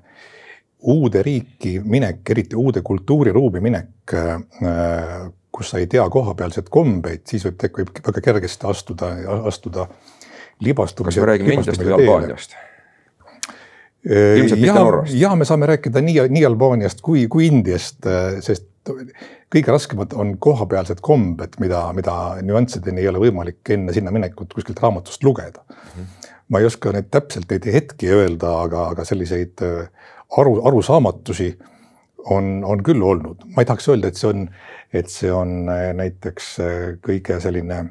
uude riiki minek, eriti uude kultuuriruumi minek äh, kus sa ei tea kohapealseid kombeid, siis võib, võib väga kergesti astuda, astuda libastumise. kas me räägime Indiast või Albaaniast? Äh, ja, ja me saame rääkida nii, nii Albaaniast kui, kui Indiast, äh, sest kõige raskemad on kohapealsed kombed, mida, mida nüanssideni ei ole võimalik enne sinna minekut kuskilt raamatust lugeda mm. -hmm. ma ei oska neid täpselt neid hetki öelda, aga, aga selliseid äh, aru, arusaamatusi on, on küll olnud, ma ei tahaks öelda, et see on et see on äh, näiteks äh, kõige selline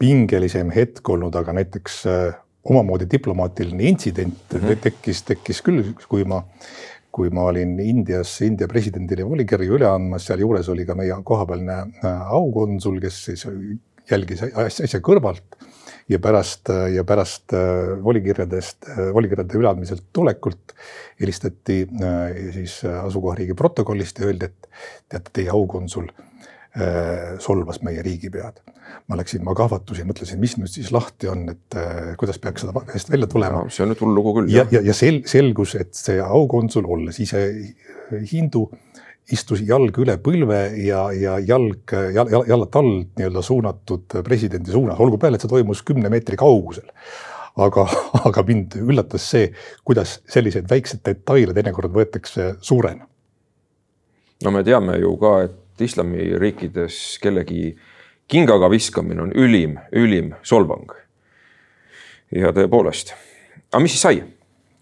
pingelisem hetk olnud, aga näiteks äh, omamoodi diplomaatiline intsident mm -hmm. tekkis, tekkis küll, kui ma, kui ma olin Indias India presidendile volikirju üle andmas, sealjuures oli ka meie kohapealne aukonsul, kes siis jälgis asja kõrvalt ja pärast ja pärast volikirjadest, volikirjade üleandmiselt tulekult helistati siis asukohariigi protokollist ja öeldi, et teate, teie aukonsul äh, solvas meie riigipead. ma läksin, ma kahvatusin, mõtlesin, mis nüüd siis lahti on, et äh, kuidas peaks seda asjast välja tulema. see on nüüd hull lugu küll. ja, ja, ja sel-, selgus, et see aukonsul, olles ise hindu, istus jalg üle põlve ja, ja jalg jal,, jal, jalad all nii-öelda suunatud presidendi suunas, olgu peale, et see toimus kümne meetri kaugusel aga, aga mind üllatas see, kuidas selliseid väikseid detaile teinekord võetakse suurena no me teame ju ka, et islamiriikides kellegi kingaga viskamine on ülim, ülim solvang. ja tõepoolest, aga mis siis sai?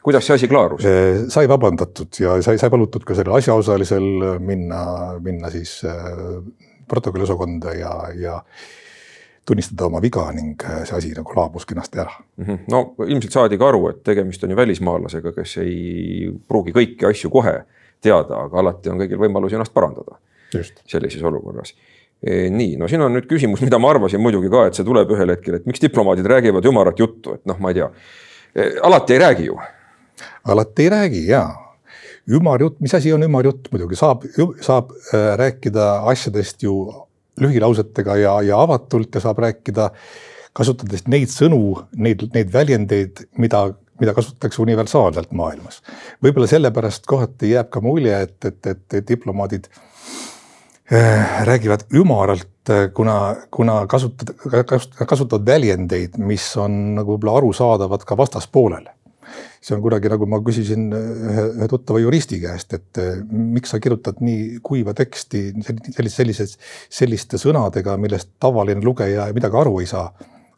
Kuidas see asi klaarus? Sai vabandatud ja sai, sai palutud ka sellel asjaosalisel minna, minna siis äh, protokolli osakonda ja, ja tunnistada oma viga ning see asi nagu laabus kenasti ära mm. -hmm. no ilmselt saadi ka aru, et tegemist on ju välismaalasega, kes ei pruugi kõiki asju kohe teada, aga alati on kõigil võimalus ennast parandada. sellises olukorras nii, no siin on nüüd küsimus, mida ma arvasin muidugi ka, et see tuleb ühel hetkel, et miks diplomaadid räägivad ümarat juttu, et noh, ma ei tea alati ei räägi ju. Alati ei räägi ja ümar jutt, mis asi on ümar jutt, muidugi? Saab, saab äh, rääkida asjadest ju lühilausetega ja, ja avatult ja saab rääkida, kasutades neid sõnu, neid, neid väljendeid, mida, mida kasutatakse universaalselt maailmas. võib-olla sellepärast kohati jääb ka mulje, et, et, et, et diplomaadid äh, räägivad ümaralt, äh, kuna, kuna kasutad, kasutavad väljendeid, mis on nagu võib-olla arusaadavad ka vastaspoolele see on kuidagi nagu ma küsisin ühe, ühe tuttava juristi käest, et eh, miks sa kirjutad nii kuiva teksti sellise, sellises, selliste sõnadega, millest tavaline lugeja midagi aru ei saa.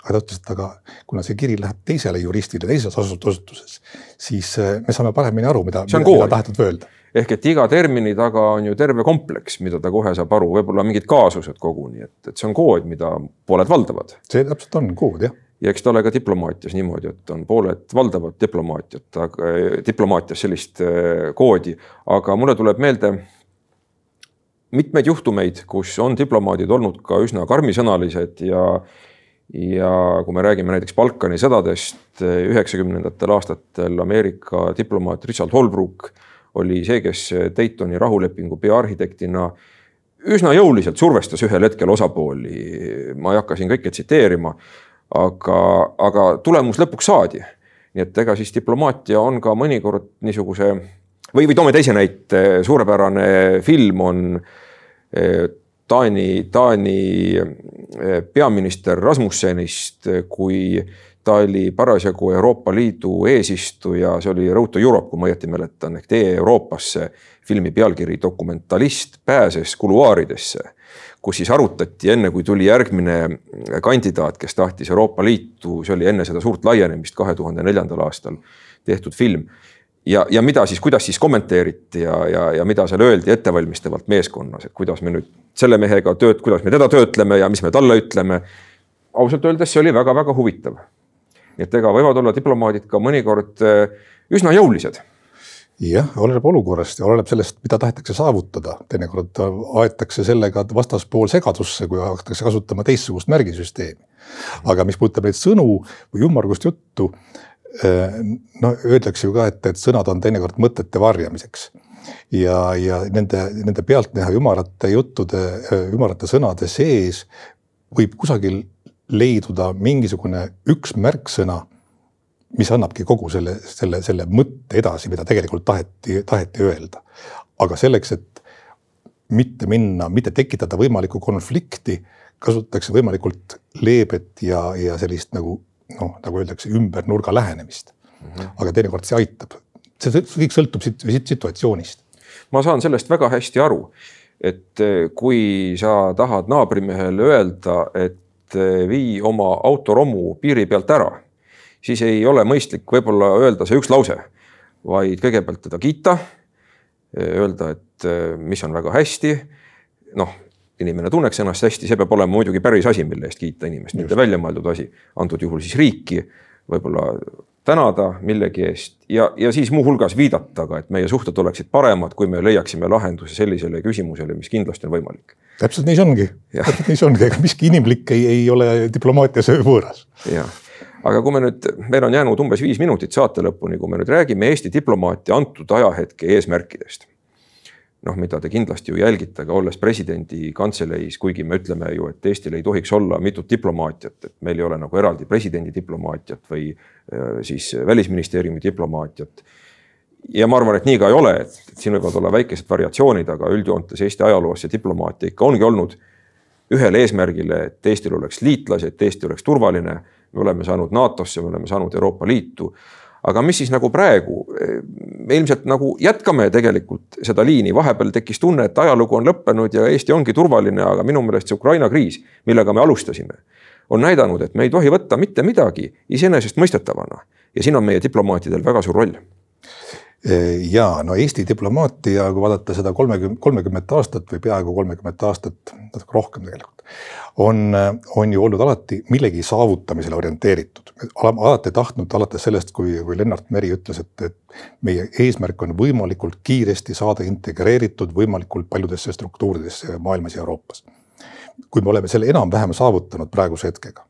aga ta ütles, et aga kuna see kiri läheb teisele juristile teises asutuses, siis eh, me saame paremini aru, mida, mida tahetud öelda ehk et iga termini taga on ju terve kompleks, mida ta kohe saab aru, võib-olla mingid kaasused koguni, et, et see on kood, mida pooled valdavad. see täpselt on kood jah ja eks ta ole ka diplomaatias niimoodi, et on pooled valdavad diplomaatiat, aga diplomaatias sellist äh, koodi, aga mulle tuleb meelde mitmeid juhtumeid, kus on diplomaadid olnud ka üsna karmisõnalised ja ja kui me räägime näiteks Balkani sõdadest üheksakümnendatel aastatel Ameerika diplomaat Richard Holbrooke oli see, kes Daytoni rahulepingu peaarhitektina üsna jõuliselt survestas ühel hetkel osapooli. ma ei hakka siin kõike tsiteerima, aga, aga tulemus lõpuks saadi. nii et ega siis diplomaatia on ka mõnikord niisuguse või, või toome teise näite, suurepärane film on eh, Taani, Taani eh, peaminister Rasmussenist, kui ta oli parasjagu Euroopa Liidu eesistuja, see oli Road to Europe, kui ma õieti mäletan, ehk Tee Euroopasse. filmi pealkiri Dokumentalist pääses kuluaaridesse kus siis arutati enne, kui tuli järgmine kandidaat, kes tahtis Euroopa Liitu, see oli enne seda suurt laienemist kahe tuhande neljandal aastal tehtud film. ja, ja mida siis, kuidas siis kommenteeriti ja, ja, ja mida seal öeldi ettevalmistavalt meeskonnas, et kuidas me nüüd selle mehega tööd, kuidas me teda töötleme ja mis me talle ütleme. ausalt öeldes see oli väga-väga huvitav. nii et ega võivad olla diplomaadid ka mõnikord eh, üsna jõulised jah, oleneb olukorrast ja oleneb sellest, mida tahetakse saavutada. teinekord aetakse sellega vastaspool segadusse, kui hakatakse kasutama teistsugust märgisüsteemi. aga mis puudutab neid sõnu või ümmargust juttu, eh, no öeldakse ju ka, et, et sõnad on teinekord mõtete varjamiseks. ja, ja nende, nende pealtnäha ümarate juttude, ümarate sõnade sees võib kusagil leiduda mingisugune üks märksõna mis annabki kogu selle, selle, selle mõtte edasi, mida tegelikult taheti, taheti öelda. aga selleks, et mitte minna, mitte tekitada võimalikku konflikti, kasutatakse võimalikult leebet ja, ja sellist nagu noh, nagu öeldakse, ümber nurga lähenemist mm. -hmm. aga teinekord see aitab, see kõik sõltub siit, siit situatsioonist. ma saan sellest väga hästi aru, et eh, kui sa tahad naabrimehele öelda, et eh, vii oma autoromu piiri pealt ära siis ei ole mõistlik võib-olla öelda see üks lause, vaid kõigepealt teda kiita. Öelda, et eh, mis on väga hästi. noh, inimene tunneks ennast hästi, see peab olema muidugi päris asi, mille eest kiita inimest, mitte väljamõeldud asi. antud juhul siis riiki, võib-olla tänada millegi eest ja, ja siis muuhulgas viidata ka, et meie suhted oleksid paremad, kui me leiaksime lahenduse sellisele küsimusele, mis kindlasti on võimalik. täpselt nii see ongi, täpselt nii see ongi, ega miski inimlik ei, ei ole diplomaatias võõras. jah aga kui me nüüd, meil on jäänud umbes viis minutit saate lõpuni, kui me nüüd räägime Eesti diplomaatia antud ajahetke eesmärkidest. noh, mida te kindlasti ju jälgite ka olles presidendi kantseleis, kuigi me ütleme ju, et Eestil ei tohiks olla mitut diplomaatiat, et meil ei ole nagu eraldi presidendi diplomaatiat või äh, siis välisministeeriumi diplomaatiat ja ma arvan, et nii ka ei ole, et siin võivad olla väikesed variatsioonid, aga üldjoontes Eesti ajaloos see diplomaatia ikka ongi olnud ühele eesmärgile, et Eestil oleks liitlasi, et Eesti oleks turvaline. Me oleme saanud NATO-sse, me oleme saanud Euroopa Liitu. aga mis siis nagu praegu, me ilmselt nagu jätkame tegelikult seda liini, vahepeal tekkis tunne, et ajalugu on lõppenud ja Eesti ongi turvaline, aga minu meelest see Ukraina kriis, millega me alustasime, on näidanud, et me ei tohi võtta mitte midagi iseenesestmõistetavana. Ja siin on meie diplomaatidel väga suur roll ja no Eesti diplomaatia, kui vaadata seda kolmekümne, kolmekümmet aastat või peaaegu kolmekümmet aastat, natuke rohkem tegelikult, on, on ju olnud alati millegi saavutamisele orienteeritud. alati tahtnud, alates sellest, kui, kui Lennart Meri ütles, et, et meie eesmärk on võimalikult kiiresti saada integreeritud võimalikult paljudesse struktuuridesse maailmas ja Euroopas. kui me oleme selle enam-vähem saavutanud praeguse hetkega,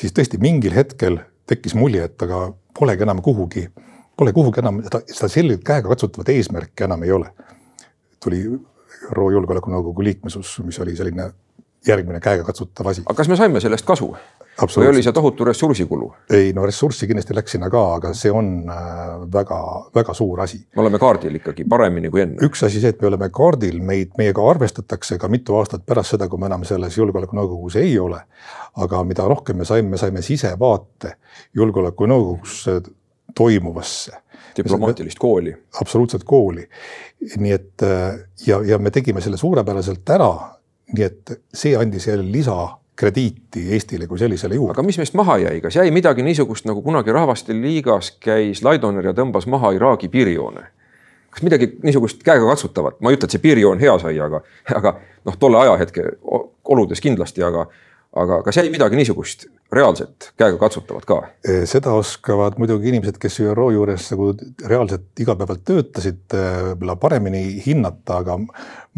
siis tõesti mingil hetkel tekkis mulje, et aga polegi enam kuhugi pole kuhugi enam seda, seda selget käegakatsutavat eesmärki enam ei ole. tuli ÜRO Julgeolekunõukogu liikmesus, mis oli selline järgmine käegakatsutav asi. aga kas me saime sellest kasu? või oli see tohutu ressursikulu? ei no ressurssi kindlasti läks sinna ka, aga see on väga-väga äh, suur asi. me oleme kaardil ikkagi paremini kui enne. üks asi see, et me oleme kaardil, meid, meiega arvestatakse ka mitu aastat pärast seda, kui me enam selles julgeolekunõukogus ei ole. aga mida rohkem me saime, me saime sisevaate julgeolekunõukogusse toimuvasse. diplomaatilist kooli. absoluutselt kooli. nii et ja, ja me tegime selle suurepäraselt ära. nii et see andis jälle lisakrediiti Eestile kui sellisele juurde. aga mis meist maha jäi, kas jäi midagi niisugust nagu kunagi Rahvaste Liigas käis Laidoner ja tõmbas maha Iraagi piirijoone? kas midagi niisugust käegakatsutavat, ma ei ütle, et see piirijoon hea sai, aga, aga noh, tolle ajahetke oludes kindlasti, aga aga kas jäi midagi niisugust reaalset käegakatsutavat ka? seda oskavad muidugi inimesed, kes ÜRO juures nagu reaalselt igapäevalt töötasid, võib-olla paremini hinnata, aga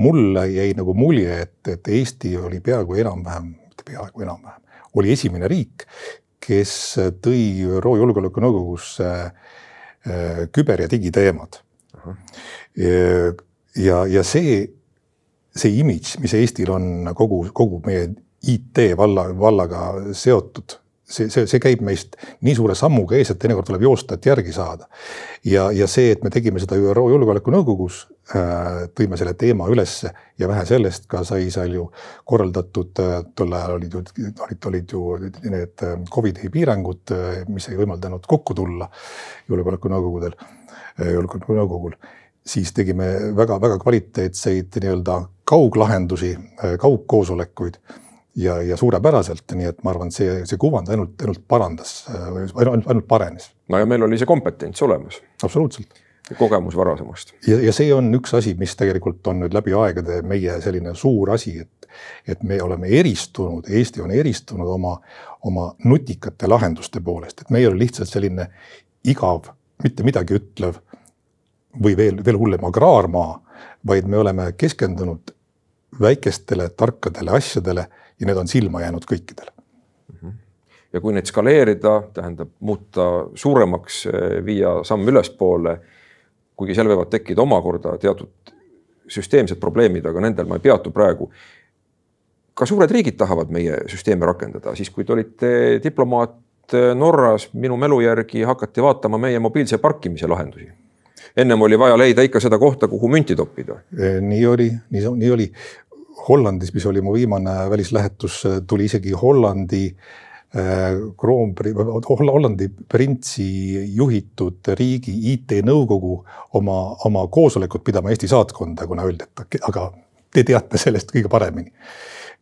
mulle jäi nagu mulje, et, et Eesti oli peaaegu enam-vähem, mitte peaaegu enam-vähem, oli esimene riik, kes tõi ÜRO Julgeolekunõukogusse küber- ja digiteemad. ja, ja see, see imidž, mis Eestil on kogu, kogu meie IT valla, vallaga seotud. See, see, see käib meist nii suure sammuga ees, et teinekord tuleb joosta, et järgi saada. ja, ja see, et me tegime seda ÜRO Julgeolekunõukogus äh,, tõime selle teema ülesse ja vähe sellest ka sai seal ju korraldatud äh,, tol ajal olid ju, olid, olid ju need äh, Covidi piirangud mis ei võimaldanud kokku tulla julgeolekunõukogudel julgeolekunõukogul. Siis tegime väga-väga kvaliteetseid nii-öelda kauglahendusi, kaugkoosolekuid ja, ja suurepäraselt, nii et ma arvan, et see, see kuvand ainult, ainult parandas, ainult, ainult parenes. no ja meil oli see kompetents olemas. absoluutselt. kogemus varasemast. ja, ja see on üks asi, mis tegelikult on nüüd läbi aegade meie selline suur asi, et, et me oleme eristunud, Eesti on eristunud oma, oma nutikate lahenduste poolest, et me ei ole lihtsalt selline igav, mitte midagi ütlev või veel, veel hullem agraarmaa, vaid me oleme keskendunud väikestele tarkadele asjadele ja need on silma jäänud kõikidele. ja kui neid skaleerida, tähendab muuta suuremaks, viia samm ülespoole, kuigi seal võivad tekkida omakorda teatud süsteemsed probleemid, aga nendel ma ei peatu praegu. ka suured riigid tahavad meie süsteeme rakendada, siis kui te olite diplomaat Norras, minu mälu järgi hakati vaatama meie mobiilse parkimise lahendusi ennem oli vaja leida ikka seda kohta, kuhu münti toppida. nii oli, nii, nii oli. Hollandis, mis oli mu viimane välislähetus, tuli isegi Hollandi äh, kroonpri-, Hollandi printsi juhitud riigi IT-nõukogu oma, oma koosolekut pidama Eesti saatkonda, kuna öeldi, et aga te teate sellest kõige paremini.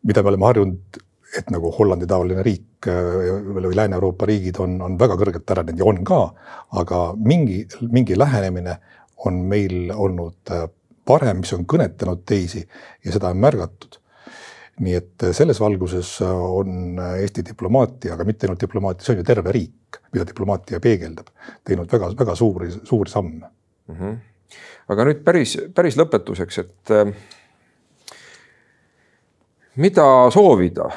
mida me oleme harjunud, et nagu Hollandi taoline riik äh, või Lääne-Euroopa riigid on, on väga kõrgelt arenenud ja on ka, aga mingi, mingi lähenemine on meil olnud äh, parem, mis on kõnetanud teisi ja seda on märgatud. nii et selles valguses on Eesti diplomaatia, aga mitte ainult diplomaatia, see on ju terve riik, mida diplomaatia peegeldab, teinud väga-väga suuri, suuri samme mm. -hmm. aga nüüd päris, päris lõpetuseks, et äh, mida soovida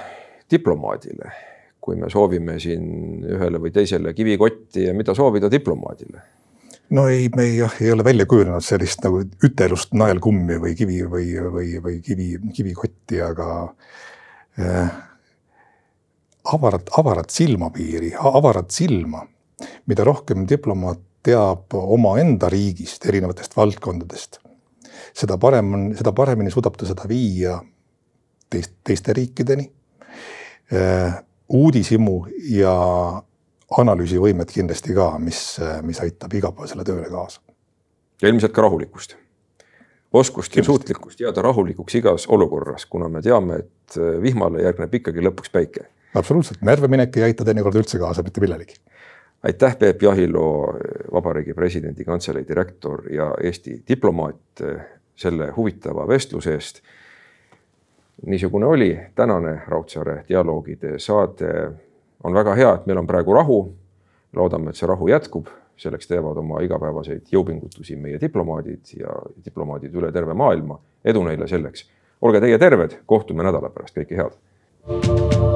diplomaadile, kui me soovime siin ühele või teisele kivikotti ja mida soovida diplomaadile? No ei, me ei, jah, ei ole välja kujunenud sellist nagu ütelust naelkummi või kivi või, või, või kivi, kivikotti, aga äh, avarat, avarat silmapiiri, avarat silma, mida rohkem diplomaat teab omaenda riigist, erinevatest valdkondadest, seda parem on, seda paremini suudab ta seda viia teist, teiste riikideni äh,. uudishimu ja analüüsivõimet kindlasti ka, mis, mis aitab igapäevasele tööle kaasa. ja ilmselt ka rahulikkust. oskust ja suutlikkust jääda rahulikuks igas olukorras, kuna me teame, et vihmale järgneb ikkagi lõpuks päike. absoluutselt, närve minek ei aita teinekord üldse kaasa mitte millelegi. aitäh, Peep Jahilo, Vabariigi Presidendi Kantselei direktor ja Eesti diplomaat selle huvitava vestluse eest. niisugune oli tänane Raudsaare dialoogide saade. On väga hea, et meil on praegu rahu. loodame, et see rahu jätkub, selleks teevad oma igapäevaseid jõupingutusi meie diplomaadid ja diplomaadid üle terve maailma. edu neile selleks. olge teie terved, kohtume nädala pärast, kõike head